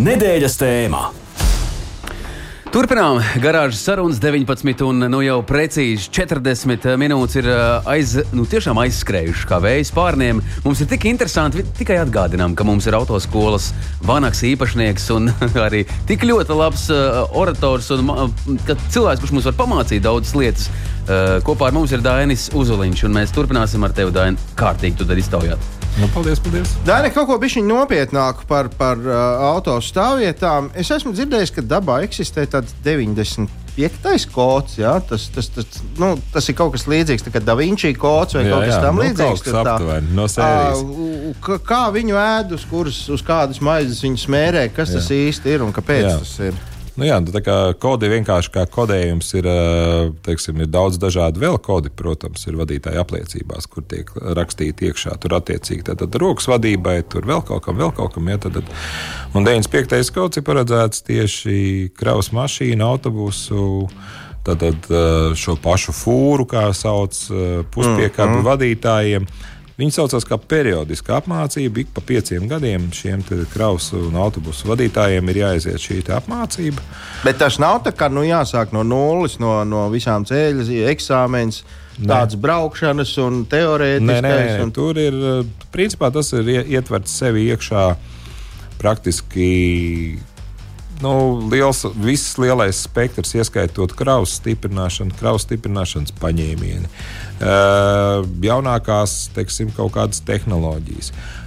Nedēļas tēmā. Turpinām garāžas sarunas 19, un nu jau precīzi 40 minūtes ir ā, aiz, nu, aizskrējušas kā vējas pārniem. Mums ir tik interesanti, tikai atgādinām, ka mums ir autoskolas vanaks īpašnieks un arī tik ļoti labs uh, orators, un ka cilvēks, kurš mums var pamācīt daudzas lietas. Uh, kopā ar mums ir Dainis Uzuliņš, un mēs turpināsim ar tevi, Daini, kārtīgi tu tad iztaujāt. Nu, paldies, paldies. Daina, kaut ko bišķiņ nopietnāku par, par uh, autostāvvietām. Es esmu dzirdējis, ka dabā eksistē tāds 95. kods. Jā? Tas, tas, tas, nu, tas ir kaut kas līdzīgs kā Da Vinci kods vai Jā, kaut kas jā, tam nu, aptuveni, no sērijas. Ā, u- ka- Kā viņu ēd, uz, kuras, uz kādas maizes viņi smērē, kas jā. tas īsti ir un kāpēc Jā. tas ir? Nu jā, tā kā kodi vienkārši kā kodējums ir, ā, teiksim, ir daudz dažādu vēl kodi, protams, ir vadītāja apliecībās, kur tiek rakstīti iekšā. Tur attiecīgi tātad rokas vadībai, tur vēl kaut kam, vēl kaut kam. Ja, tad, un 95. kods ir paredzēts tieši kravas mašīnu, autobusu. Tātad ā, šo pašu fūru, kā sauc ā, puspiekabu mm. vadītājiem. Viņi saucās par periodisku apmācību. Ik pa pieciem gadiem šiem kravas un autobusu vadītājiem ir jāaiziet šī apmācība. Bet tas nav tā, ka nu, jāsāk no nulles, no, no visām ceļu eksāmenes, tādas braukšanas un Nē, teorētiskais. nē, nē, un... tur ir eh, principā tas ir ie- ietverts sevi iekšā praktiski. Nu, liels, viss lielais spektrs, ieskaitot kravas stiprināšanu, kravas stiprināšanas paņēmieni, uh, jaunākās, teiksim, kaut kādas tehnoloģijas. Uh,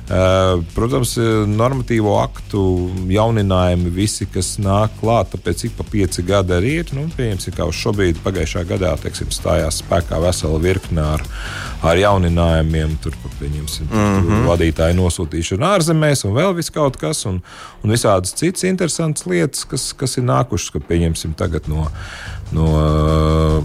protams, eh, normatīvo aktu jauninājumi, visi, kas nāk klāt, tāpēc ik pa pieci gadi arī ir. Nu, pieņemsim, uz šobrīd, pagājušā gadā, teiksim, stājās spēkā vesela virkne ar, ar jauninājumiem. Tur, pieņemsim, mm -hmm. vadītāju nosūtīšanu ārzemēs un vēl vis kaut kas, un, un visādas citas interesantas lietas, kas, kas ir nākušas, ka pieņemsim tagad no. no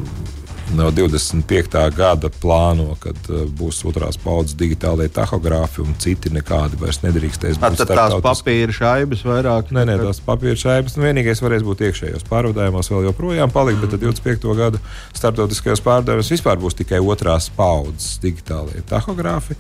No 25. gada plāno, kad uh, būs otrās paudzes digitālajie tahogrāfi un citi nekādi vairs nedrīkstēs būt tad tās papīra šaibas vairāk. Nē, nē, tās papīra šaibas. Nu, vienīgais varēs būt iekšējos pārvadājumos, vēl joprojām palikt, bet tad 25. gada starptautiskajos pārvadājumos vispār būs tikai otrās paudzes digitālie tahogrāfi,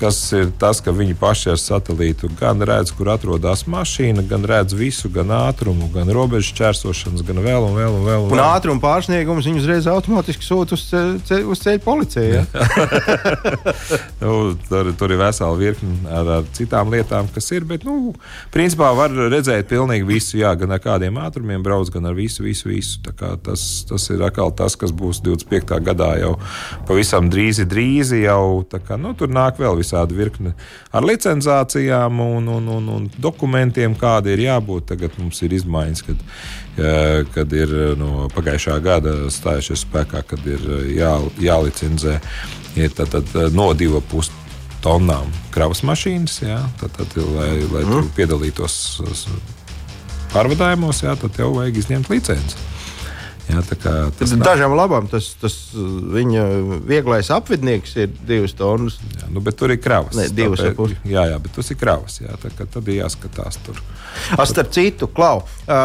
kas ir tas, ka viņi paši ar satelītu gan redz, kur atrodas mašīna, gan redz visu, gan ātrumu, gan robežu čērsošanas, gan vēl un vēl un vēl. Un Un vēl. ātruma pārsniegums viņu uzreiz automātiski sūta uz, ce- uz ceļa policiju. Ja? Nu, tur, tur ir vesela virkne ar, ar citām lietām, kas ir. Bet, nu, principā var redzēt pilnīgi visu. Jā, gan ar kādiem ātrumiem brauc, gan ar visu, visu. visu. Tas, tas ir atkal tas, kas būs 25. gadā jau pavisam drīzi, drīzi jau. Kā, nu, tur nāk vēl visādi virkne ar licencācijām un, un, un, un dokumentiem, kādi ir jābūt. Tagad mums ir izmaiņas, kad, kad ir no pagājušā gada stājušies spēkā, kad ir eh, jā, jālicenzē ir tad, tad, eh, no 2,5 tonnām kravas mašīnas. Jā, tad, tad, lai lai mm. piedalītos pārvadājumos, jā, tad jau vajag izņemt licenci. Jā, kā tas Tas dažām labām tas, tas viņa vieglais apvidnieks ir divas tonnas. Jā, nu, bet tur ir kravas. Ne, divas ar pus. Jā, jā, bet tas ir kravas. Jā, tā, tad ir jāskatās tur. A, Starp citu, Klau, ā,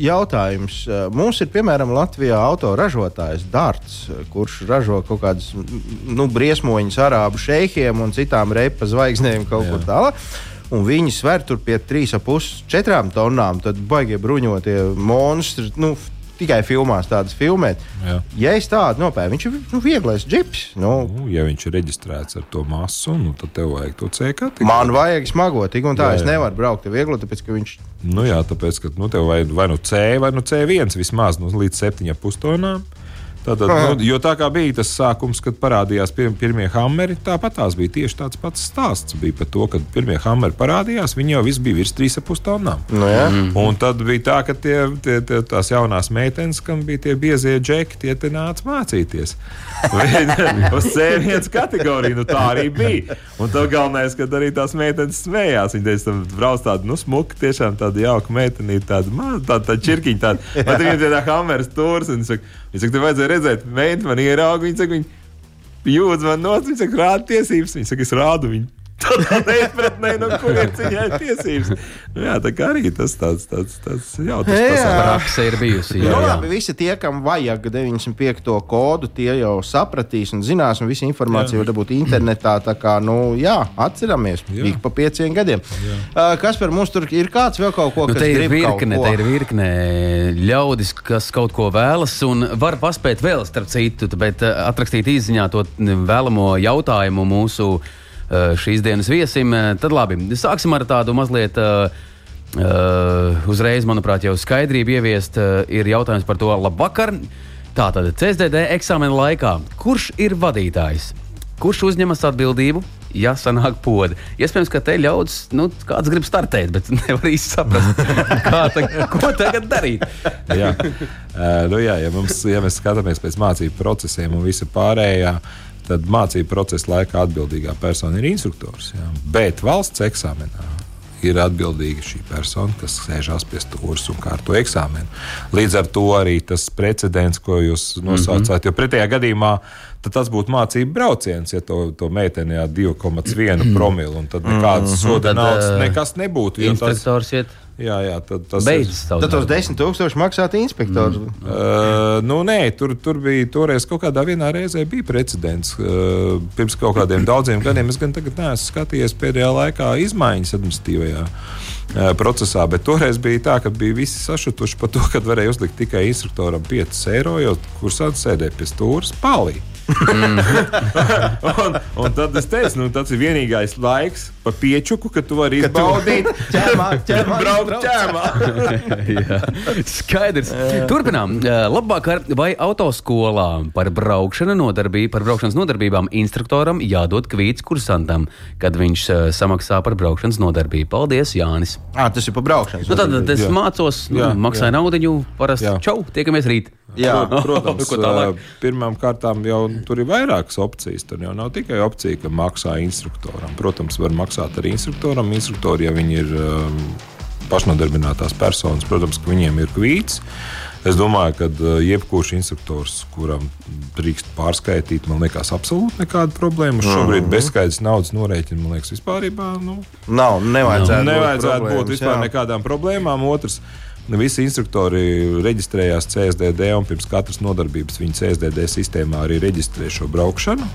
jautājums. Ā, Mums ir piemēram Latvijā autoražotājs Dārts, kurš ražo kaut kādas nu, briesmoņas arābu šeikiem un citām repa zvaigznēm kaut Jā. kur tālāk. Un viņi sver tur pie 3,5-4 tonnām. Tad baigie bruņotie monstri. Nu, Tikai filmās tādas filmēt. Jā. Ja es tādu nopērku, viņš ir nu, vieglais džips. Nu, Nu, ja viņš ir reģistrēts ar to masu, nu, tad tev vajag to C kategoriju. man vajag smago, tik un tā. Jā, Es jā. nevaru braukt ar vieglu, tāpēc ka viņš Nu, jā, tāpēc, ka nu, tev vajag vai nu C, vai nu C1 vismaz nu, līdz 7,5 tonām. Tātad, nu, jo tā kā bija tas sākums, kad parādījās pir pirmie hammeri, tāpat tās bija tieši tāds pats stāsts. Bija par to, kad pirmie hammeri parādījās, viņi jau visi bija virs 3,5 tonnām. nu, jā. Mm. Un tad bija tā, ka tie, tie, tie, tās jaunās meitenes, kam bija tie biezie džeki, tie te nāca mācīties. Viņi Uz C1 kategoriju, nu tā arī bija. Un tad galvenais, ka arī tās meitenes smējās. Viņa teica, tam brauc tāda, nu, smuka, tiešām tāda jauka meitenīte, tāda maza, tāda, tāda čirkiņa. Tāda. Bet viņam ir tā hameras turs, un viņa saka, viņa saka, tev vajadzēja redzēt, meiteni man ierauga, viņa saka, viņa jūdz man no, viņa saka, rāda tiesības, viņa saka, es rādu viņu. Tādā neizpratnē, no kurienes viņai ir tiesības. Nu, jā, tā kā arī tas tāds, tāds, tāds jautrs Jā. Prakse ir bijusi. Nu, Jā, jā. labi, visi tie, kam vajag 95. kodu, tie jau sapratīs un zinās, un visa informācija var būt internetā. Tā kā, nu, jā, atceramies, Jā. ik pa pieciem gadiem. Uh, kas par mums tur ir kāds vēl kaut ko, Nu, kas ir virkne, ko? te ir virkne ļaudis, kas kaut ko vēlas, un var paspēt vēl, starp citu, bet atrakstīt īsiņā to vēlamo jautājumu mūsu šīs dienas viesim. Eh, Tad labi, sāksim ar tādu mazliet. eh, Uh, uzreiz, manuprāt, jau skaidrība ieviest, uh, ir jautājums par to, labvakar. Tātad CSDD eksāmena laikā, kurš ir vadītājs? Kurš uzņemas atbildību, ja sanāk poda? Iespējams, ka te ļaudis, nu, kāds grib startēt, bet nevar īsti saprast, kā ta, ko tagad darīt. jā. Uh, nu, jā, ja, mums, ja mēs skatāmies pēc mācību procesiem un visa pārējā, tad mācību procesa laikā atbildīgā persona ir instruktors. Jā. Bet valsts eksāmenā ir atbildīga šī persona, kas sēžās pie stūres un kārto eksāmenu. Līdz ar to arī tas precedents, ko jūs nosaucāt, mm -hmm. jo pretējā gadījumā tad tas būtu mācību brauciens, ja to, to meiteni ar 2,1 promilu, un tad nekādas mm -hmm. soda naudas eh, nekas nebūtu. jo Tas, Inspektors iet jā, jā, tad tas beidzis savu Tad tos darbu. 10 tūkstoši maksātu inspektors. Mm. Uh, nu, nē, tur, tur bija toreiz kaut kādā vienā reizē bija precedents. Uh, pirms kaut kādiem daudziem gadiem es gan tagad neesmu skatījies pēdējā laikā izmaiņas administratīvajā uh, procesā, bet toreiz bija tā, ka bija visi sašutuši par to, ka varēja uzlikt tikai instruktoram 5 eiro, jo kursants sēdēja pie stūres palī. un, un tad es teicu, nu, tas ir vienīgais laiks pa piečuku, kad tu vari izbaudīt, Ķemā, ķemā, braukt ķēmā. Jā, Skaidrs. Turpinām. Labvakar, vai autoskolā par braukšanu nodarbību, par braukšanas nodarbībām instruktoram jādod kvīts kursantam, kad viņš samaksā par braukšanas nodarbību? Paldies, Jānis. Ah, tas ir pa braukšanas. Nu, tad es Jā. mācos, nu, Jā, maksāju naudu, parasti Jā. čau, tiekamies rīt. Jā. Protams, Ko tālāk? pirmām kārtām jau tur ir vairākas opcijas. Tur jau nav tikai opcija, ka maksā instruktoram. Protams, var maksāt arī instruktoram. Instruktori, ja viņi ir um, pašnodarbinātās personas, protams, ka viņiem ir kvīts. Es domāju, ka uh, jebkurš instruktors, kuram drīkst pārskaitīt, man liekas, absolūti nekāda problēma. Uz Šobrīd bezskaidrs naudas norēķina, man liekas, vispār nu, Nav, nevajadzētu, nevajadzētu būt problēmas, vispār jā. nekādām problēmām. Otrs, visi instruktori reģistrējās CSDD, un pirms katras nodarbības viņa CSDD sistēmā arī reģistrē šo braukšanu.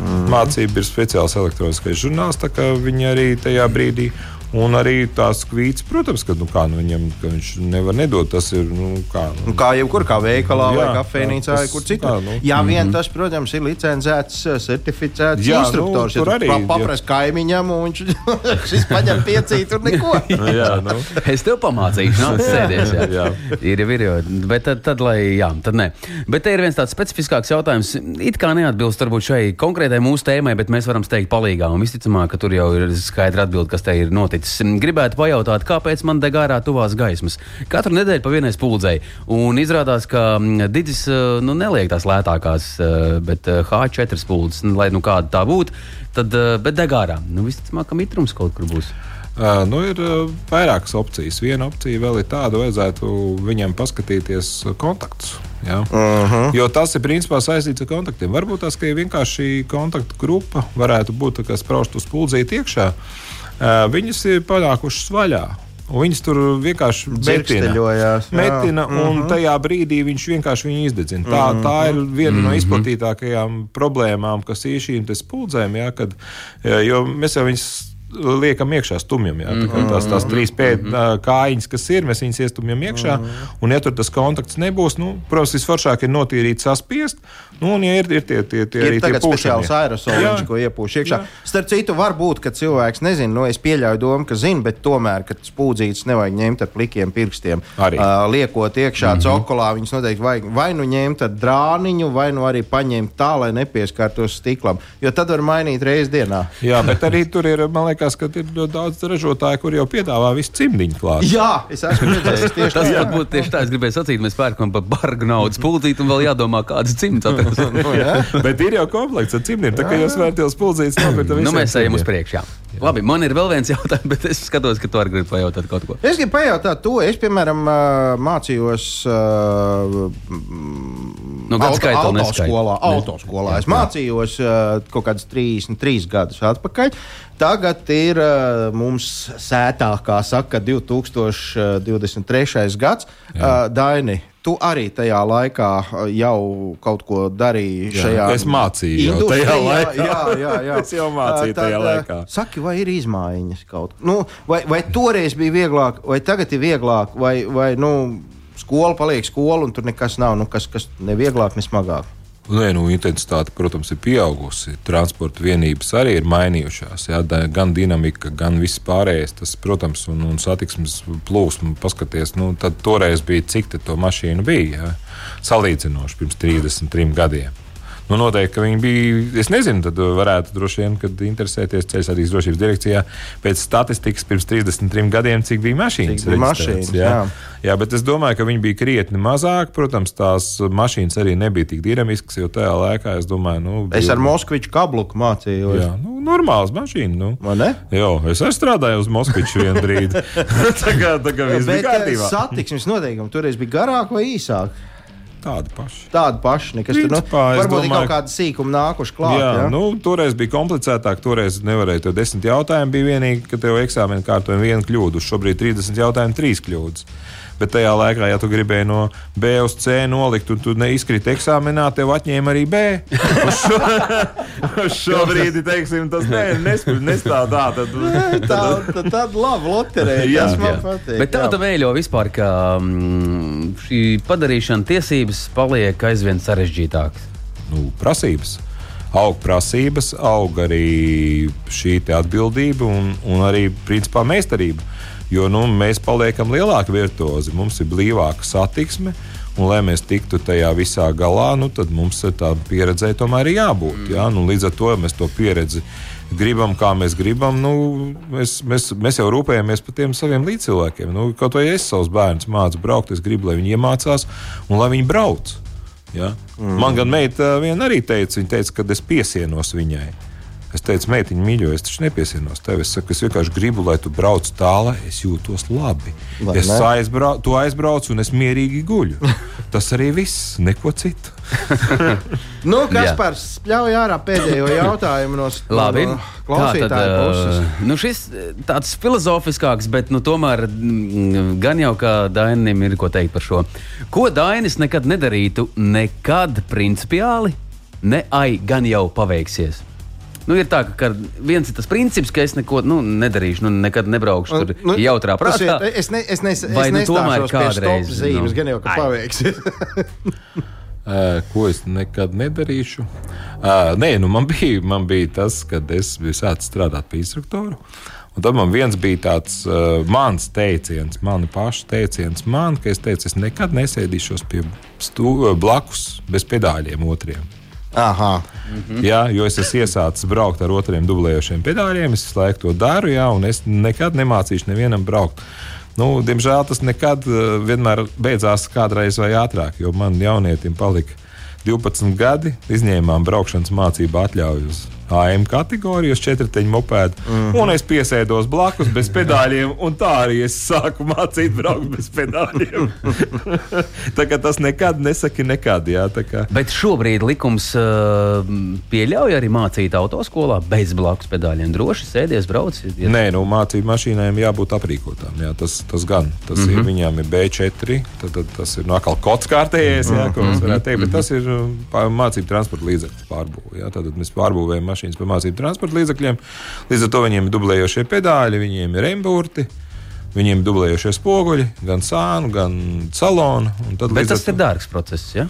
Mm. Mācība ir speciāls elektroniskais žurnāls, tā kā viņi arī tajā brīdī. Un arī tās kvītas, protams, ka, nu, kā, nu, viņam, ka viņš nevar nedot. Tas ir nu, kā, nu, Nu, Kā jebkur, kā veikalā Jā, vai kafejnīcā, vai kur citur. kā, nu. Jā, vien tas, protams, ir licencēts, eh, certificēts Jā, nu, instruktors. tur ja arī, paprasti kaimiņam, un viņš šis paņem piecīt un neko. nu, jā, nu, Es tev pamācīšu, nāc, sēdies. Jā. Jā. Ir jau, ir jau. Bet tad, tad, lai, jā, tad nē. Bet te ir viens tāds specifiskāks jautājums. It kā neatbilst varbūt šai konkrētai mūsu tēmai, bet mēs varam steigt palīgā. Un visticamāk, ka tur jau ir skaidra atbilde, kas te ir noticis. Gribētu pajautāt, kāpēc man deg ārā tuvās gaismas. Katru nedēļu pa vienai spuldzei. Un izrādās, ka Digis eh, nu, neliek tās lētākās, eh, bet eh, H4 spuldzes, lai nu kāda tā būtu, tad bet deg ārā. Nu, visticamāk, ka mitrums kaut kur būs. Uh, nu, ir uh, vairākas opcijas. Viena opcija vēl ir tāda, vajadzētu viņam paskatīties kontaktus. Ja? Uh -huh. Jo tas ir principā saistīts ar kontaktiem. Varbūt tas, ir vienkārši kontaktu grupa, varētu būt tā kā spraužt uz puldzīt iekšā. Uh, viņas ir panākušas vaļā. Viņas tur vienkārši metina, metina un mm -hmm. tajā brīdī viņš vienkārši viņu izdedzina. Tā, mm -hmm. tā ir viena mm -hmm. no izplatītākajām problēmām, kas ir šīm spuldzēm. Ja, kad, jo mēs jau viņus liekam iekšā stumjam. Jā, tā, mm -hmm. tās, tās trīs pēdas mm -hmm. kājiņas, kas ir, mēs viņus iestumjam iekšā. Mm -hmm. Un, ja tur tas kontakts nebūs, nu, protams, visforšāk ir notīrīt, saspiest. Nu, un, ja ir, ir tie, tie, tie ir arī tagad speciāls aerosols, ko iepūš iekšā. Jā. Starp citu, var būt, ka cilvēks nezina, nu, es pieļauju domu, ka zina, bet tomēr, ka spūdzītes nevajag ņemt ar plikiem pirkstiem. Arī. Uh, liekot iekšā mm -hmm. cokolā, viņas noteikti vajag vai nu ņemt ar drāniņu, vai nu arī paņemt tā, lai nepieskartos stiklam. Jo tad var mainīt reizes dienā. Jā, bet arī tur ir, man liekas, ka ir ļoti daudz ražotāju, kur jau piedāvā visu cimdiņu klāt. Jā, es esmu redzējis tieši tas. Tas būtu tieši tā, es gribēju sacīt, mēs pērkam par bargu naudas pulcīt un vēl jādomā, kādas cimdas atrast. nu, Bet ir jau komplekts ar cimdiem, tā kā jūs vērtījos pulcīt, nopirkt nu, mēs ejam uz priekšu. Jā. Jā. Labi, man ir vēl viens jautājums, bet es skatos, ka tu arī gribi pajautāt kaut ko. Es gribu pajautāt to, es, piemēram, mācījos. No nu, auto, autoskolā, autoskolā. Es mācījos kaut kādus 33 gadus atpakaļ. Tagad ir mums sētā, kā saka, 2023. gads. Uh, Daini, tu arī tajā laikā jau kaut ko darīji jā, šajā es mācīju jau tajā laikā. Jā, jā, jā. es jau mācīju Tad, tajā laikā. Saki, vai ir izmaiņas kaut kā? Nu, vai, vai toreiz bija vieglāk, vai tagad ir vieglāk, vai, vai nu, skola paliek skola un tur nekas nav, nu, kas, kas ne vieglāk, ne smagāk? Nē, nu, intensitāte, protams, ir pieaugusi. Transporta vienības arī ir mainījušās. Jā, gan dinamika, gan viss pārējais. Tas, protams, un, un satiksmes plūsma, paskaties, nu, toreiz bija cik to mašīnu bija. Jā, salīdzinoši pirms 33 gadiem. Nu, noteikti, ka viņi bija. Es nezinu, tad varētu droši vien, kad interesēties ceļu satiksmes drošības direkcijā pēc statistikas pirms 33 gadiem, cik bija mašīnas. Cik bija mašīnas jā. Jā. jā, bet es domāju, ka viņi bija krietni mazāk. Protams, tās mašīnas arī nebija tik dinamiskas, jo tajā laikā es domāju, nu. Bija... Es ar Moskviču kabluku mācījos. Jā, nu, normāls mašīna. Nu. Man ne? Jā, es arī strādāju uz Moskviču vienu brīdi. tā kā, tā kā viss bija kārtībā. Satiksmes noteikumi toreiz bija garāk vai īsāk? Tādi paši. Tādi paši. Nekas Principā, tur, nu, varbūt domāju, ir kaut kāda sīkuma nākuši klāt. Jā, jā? Nu, toreiz bija komplicētāk. Toreiz nevarēja to desmit jautājumu. Bija vienīgi, ka tev eksāmena kārtojuma viena kļūda. Šobrīd 30 jautājumu, trīs kļūdas. Bet tajā laikā, ja tu gribēji no B uz C nolikt, un tu neizkriti eksāmenā, tev atņēma arī B. Uz šo, uz šo brīdi, teiksim, tas ne, nestāv tā. Tad, tad, tā, tad, tad labi, loterēja. Jā, jā. patīk. Bet tā tā vēļo vispār, ka mm, šī padarīšana tiesības paliek aizvien sarežģītākas. Nu, prasības aug prasības, aug arī šī atbildība un, un arī principā meistarība. Jo nu, mēs paliekam lielāki virtuozi, mums ir blīvāka satiksme. Un, lai mēs tiktu tajā visā galā, nu, tad mums tā pieredzē tomēr ir jābūt. Mm. Jā? Nu, līdz ar to mēs to pieredzi gribam, kā mēs gribam. Nu, mēs, mēs, mēs jau rūpējamies par tiem saviem līdzcilvēkiem. Nu, kaut vai es savus bērnus mācu braukt, es gribu, lai viņi iemācās un lai viņi brauc. Ja? Mm. Man gan meita viena arī teica, teica, ka es piesienos viņai. Es teicu, meitiņa, mīļo, es taču nepiesienos tevi. Es, saku, es vienkārši gribu, lai tu brauc tālāk, es jūtos labi. Vai es aizbraucu, tu aizbrauc un es mierīgi guļu. Tas arī viss, neko citu. nu, kas par spļauju ārā pēdējo jautājumu no, Labi. klausītāja puses? Uh, nu šis tāds filozofiskāks, bet nu, tomēr mm, gan jau kā Dainim ir ko teikt par šo. Ko Dainis nekad nedarītu, nekad principiāli, ne ai gan jau paveiksies? Nu, ir tā, ka viens ir tas princips, ka es neko nu, nedarīšu, nu, nekad nebraukšu tur nu, jautrā prātā. Es, ne, es, ne, es, Vai, es nu, tomēr kādreiz zīmes, nu. gan jau, ka paveiksies. Uh, ko es nekad nedarīšu? Uh, nē, nu man, bija, man bija tas, kad es sācis strādāt pie instruktora. Un tad man viens bija tāds uh, mans teiciens, mana paša teiciens, man, ka es teicu, es nekad nesēdīšos pie stū, blakus bez pedāļiem otriem. Aha. Mhm. Jā, jo es esmu iesācis braukt ar otriem dublējošiem pedāļiem, es visu laiku to daru, jā, un es nekad nemācīšu nevienam braukt. Nu, diemžēl tas nekad uh, vienmēr beidzās kādreiz vai ātrāk, jo man jaunietim palika 12 gadi, izņēmām braukšanas mācību atļauju uz AM kategoriju uz četrteņu mopēdu. Mm Mhm. -hmm. Un es piesēdos blakus bez pedāļiem, un tā arī es sāku mācīt braukt bez pedāļiem. tā kā tas nekad nesaki nekad. Jā. Bet šobrīd likums uh, pieļauj arī mācīt autoskolā bez blakus pedāļiem. Droši sēdies, brauc. Ja... Nē, nu, mācību mašīnām jābūt aprīkotām. Jā, tas, tas gan. Tas mm -hmm. ir, viņām ir B4, tad, tad tas ir no atkal kods kārtējais, jā, ko mēs varētu teikt. Bet tas ir um, pā- mācību transporta līdzekļu pārbūve. Tad mēs pārbūvējam mašīnas par mācību transporta līdzekļiem. Līdz ar to viņiem ir dublējošie pedāļi, viņiem ir remburti. Viņiem ir dublējošie spoguļi, gan sānu, gan salonu. Bet tas ar ir to- dārgs process. Ja?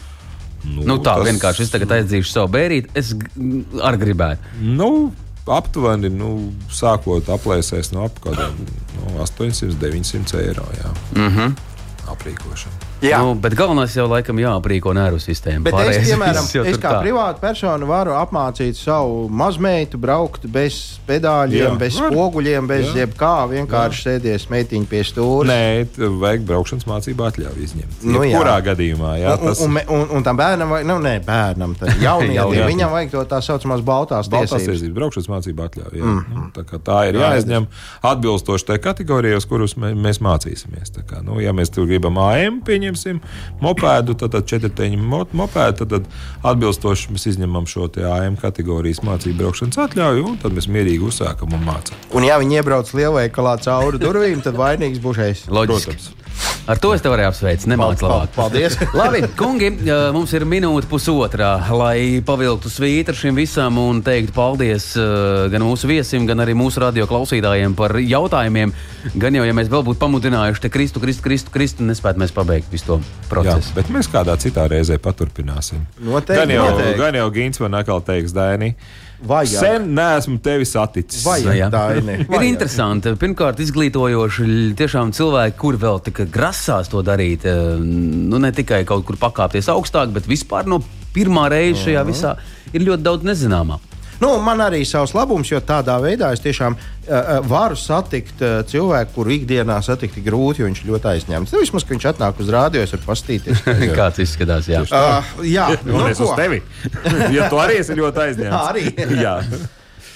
Nu, Nu, tā tas- vienkārši es tagad aizdzīšu savu bērīti. Es arī gribētu. Nu, aptuveni nu, sākot aplēsēs no ap kādiem nu, 800, 900 eiro. Jā. Mm. -hmm. Aprīkošana. Jā. Nu, bet galvenais jau laikam jāaprīko nervu sistēmu. Bet es, Pārējais piemēram, viss jau es kā privāta persona varu apmācīt savu mazmeitu braukt bez pedāļiem, Jā, bez var. spoguļiem, bez Jā. jebkā. Vienkārši sēdies meitiņu pie stūra. Nē, vajag braukšanas mācību atļauju izņemt. Nu, jā. Kurā gadījumā? Jā, Un, tas un, un, un, un tam bērnam, vai, nu, nē, bērnam, tad jaunietim, Jaunietim. viņam vajag to tā saucamās baltās baltās tiesības. tiesības, braukšanas mācību atļauju. Jā. Mm. Nu, tā, kā tā ir jāizņem atbilstoši tai kategorijai, uz kuras mē, mēs mācīsimies. Tā Kā, nu, ja mēs tur gribam AM, pieņemsim mopēdu, tad, tad četrteņu mo- mopēdu, tad, tad atbilstoši mēs izņemam šo te AM kategorijas mācību braukšanas atļauju, un tad mēs mierīgi uzsākam un mācām. Un, ja viņi iebrauc lielveikalā cauri durvīm, tad vainīgs būs šeit. Loģiski. Protams. Ar to es tev varēju apsveikt. Nemāc labāk. pal- paldies. Labi, kungi, jā, mums ir minūte pusotrā, lai pavilktu svītru šim visam un teiktu paldies gan mūsu viesim, gan arī mūsu radio klausītājiem par jautājumiem. Gan jau, ja mēs vēl būtu pamudinājuši te Kristu, Kristu, Kristu, Kristu, nespētu mēs pabeigt visu to Jā, procesu. bet mēs kādā citā reizē paturpināsim. Noteikti, gan jau, noteikti. gan jau Gins man atkal teiks, Daini. Vajag. Sen neesmu tevi saticis. Vajag, Jā. Daini, Ir vajag. interesanti, pirmkārt, izglītojoši tiešām cilvēki, kuri vēl tikai grasās to darīt, eh, nu ne tikai kaut kur pakāpties augstāk, bet vispār no pirmā reize šajā visā ir ļoti daudz nezināmā. Nu, man arī savs labums, jo tādā veidā es tiešām uh, varu satikt uh, cilvēku, kuru ikdienā satikt ir grūti, jo viņš ļoti aizņemts. Nu, vismaz, ka viņš atnāk uz rādio, es varu pastīties. Kāds izskatās? Jā. Uh, jā, nu, es ko? uz tevi. jo tu arī esi ļoti aizņemts. Arī. Jā.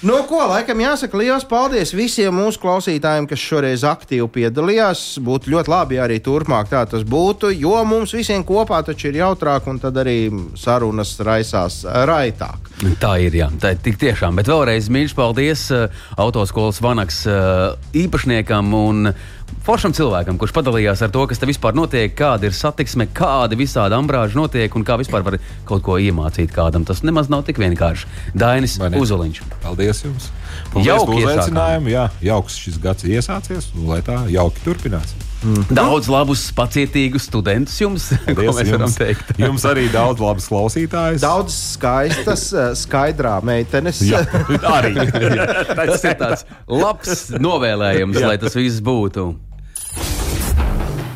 Nu, ko laikam jāsaka liels paldies visiem mūsu klausītājiem, kas šoreiz aktīvi piedalījās. Būtu ļoti labi, arī turpmāk tā tas būtu, jo mums visiem kopā taču ir jautrāk un tad arī sarunas raisās raitāk. Tā ir, jā, tā ir tik tiešām. Bet vēlreiz mīļš paldies uh, autoskolas vanaks uh, īpašniekam un foršam cilvēkam, kurš padalījās ar to, kas te vispār notiek, kāda ir satiksme, kādi visādi ambrāži notiek un kā vispār var kaut ko iemācīt kādam. Tas nemaz nav tik vienkārši. Dainis? Uzoliņš. Paldies jums. Paldies Jauki uzaicinājumu. Jā, jauks šis gads iesācies, un lai tā jauki turpinās. Daudz labus, pacietīgus studentus jums, ko Paldies mēs varam jums. teikt. Jums arī daudz labas klausītājas. Daudz skaistas, eh, skaidrā meitenes. Jā, arī. Tas ir tāds labs novēlējums, lai tas viss būtu.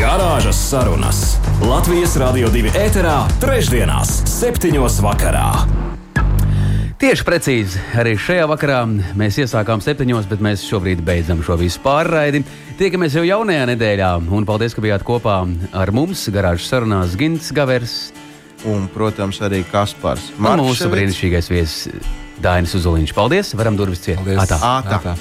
Garāžas sarunas Latvijas Rādio 2 ēterā, trešdienās, septiņos vakarā. Tieši precīzi arī šajā vakarā mēs iesākām septiņos, bet mēs šobrīd beidzam šo visu pārraidi. Tiekamies jau jaunajā nedēļā, un paldies, ka bijāt kopā ar mums garāžas sarunās Gins Gavers Un, protams, arī Kaspars. un mūsu brīnišķīgais viesis Dainis Uzoliņš. Paldies! Varam durvis ciet! Paldies. Atā. Ātā. Ātā.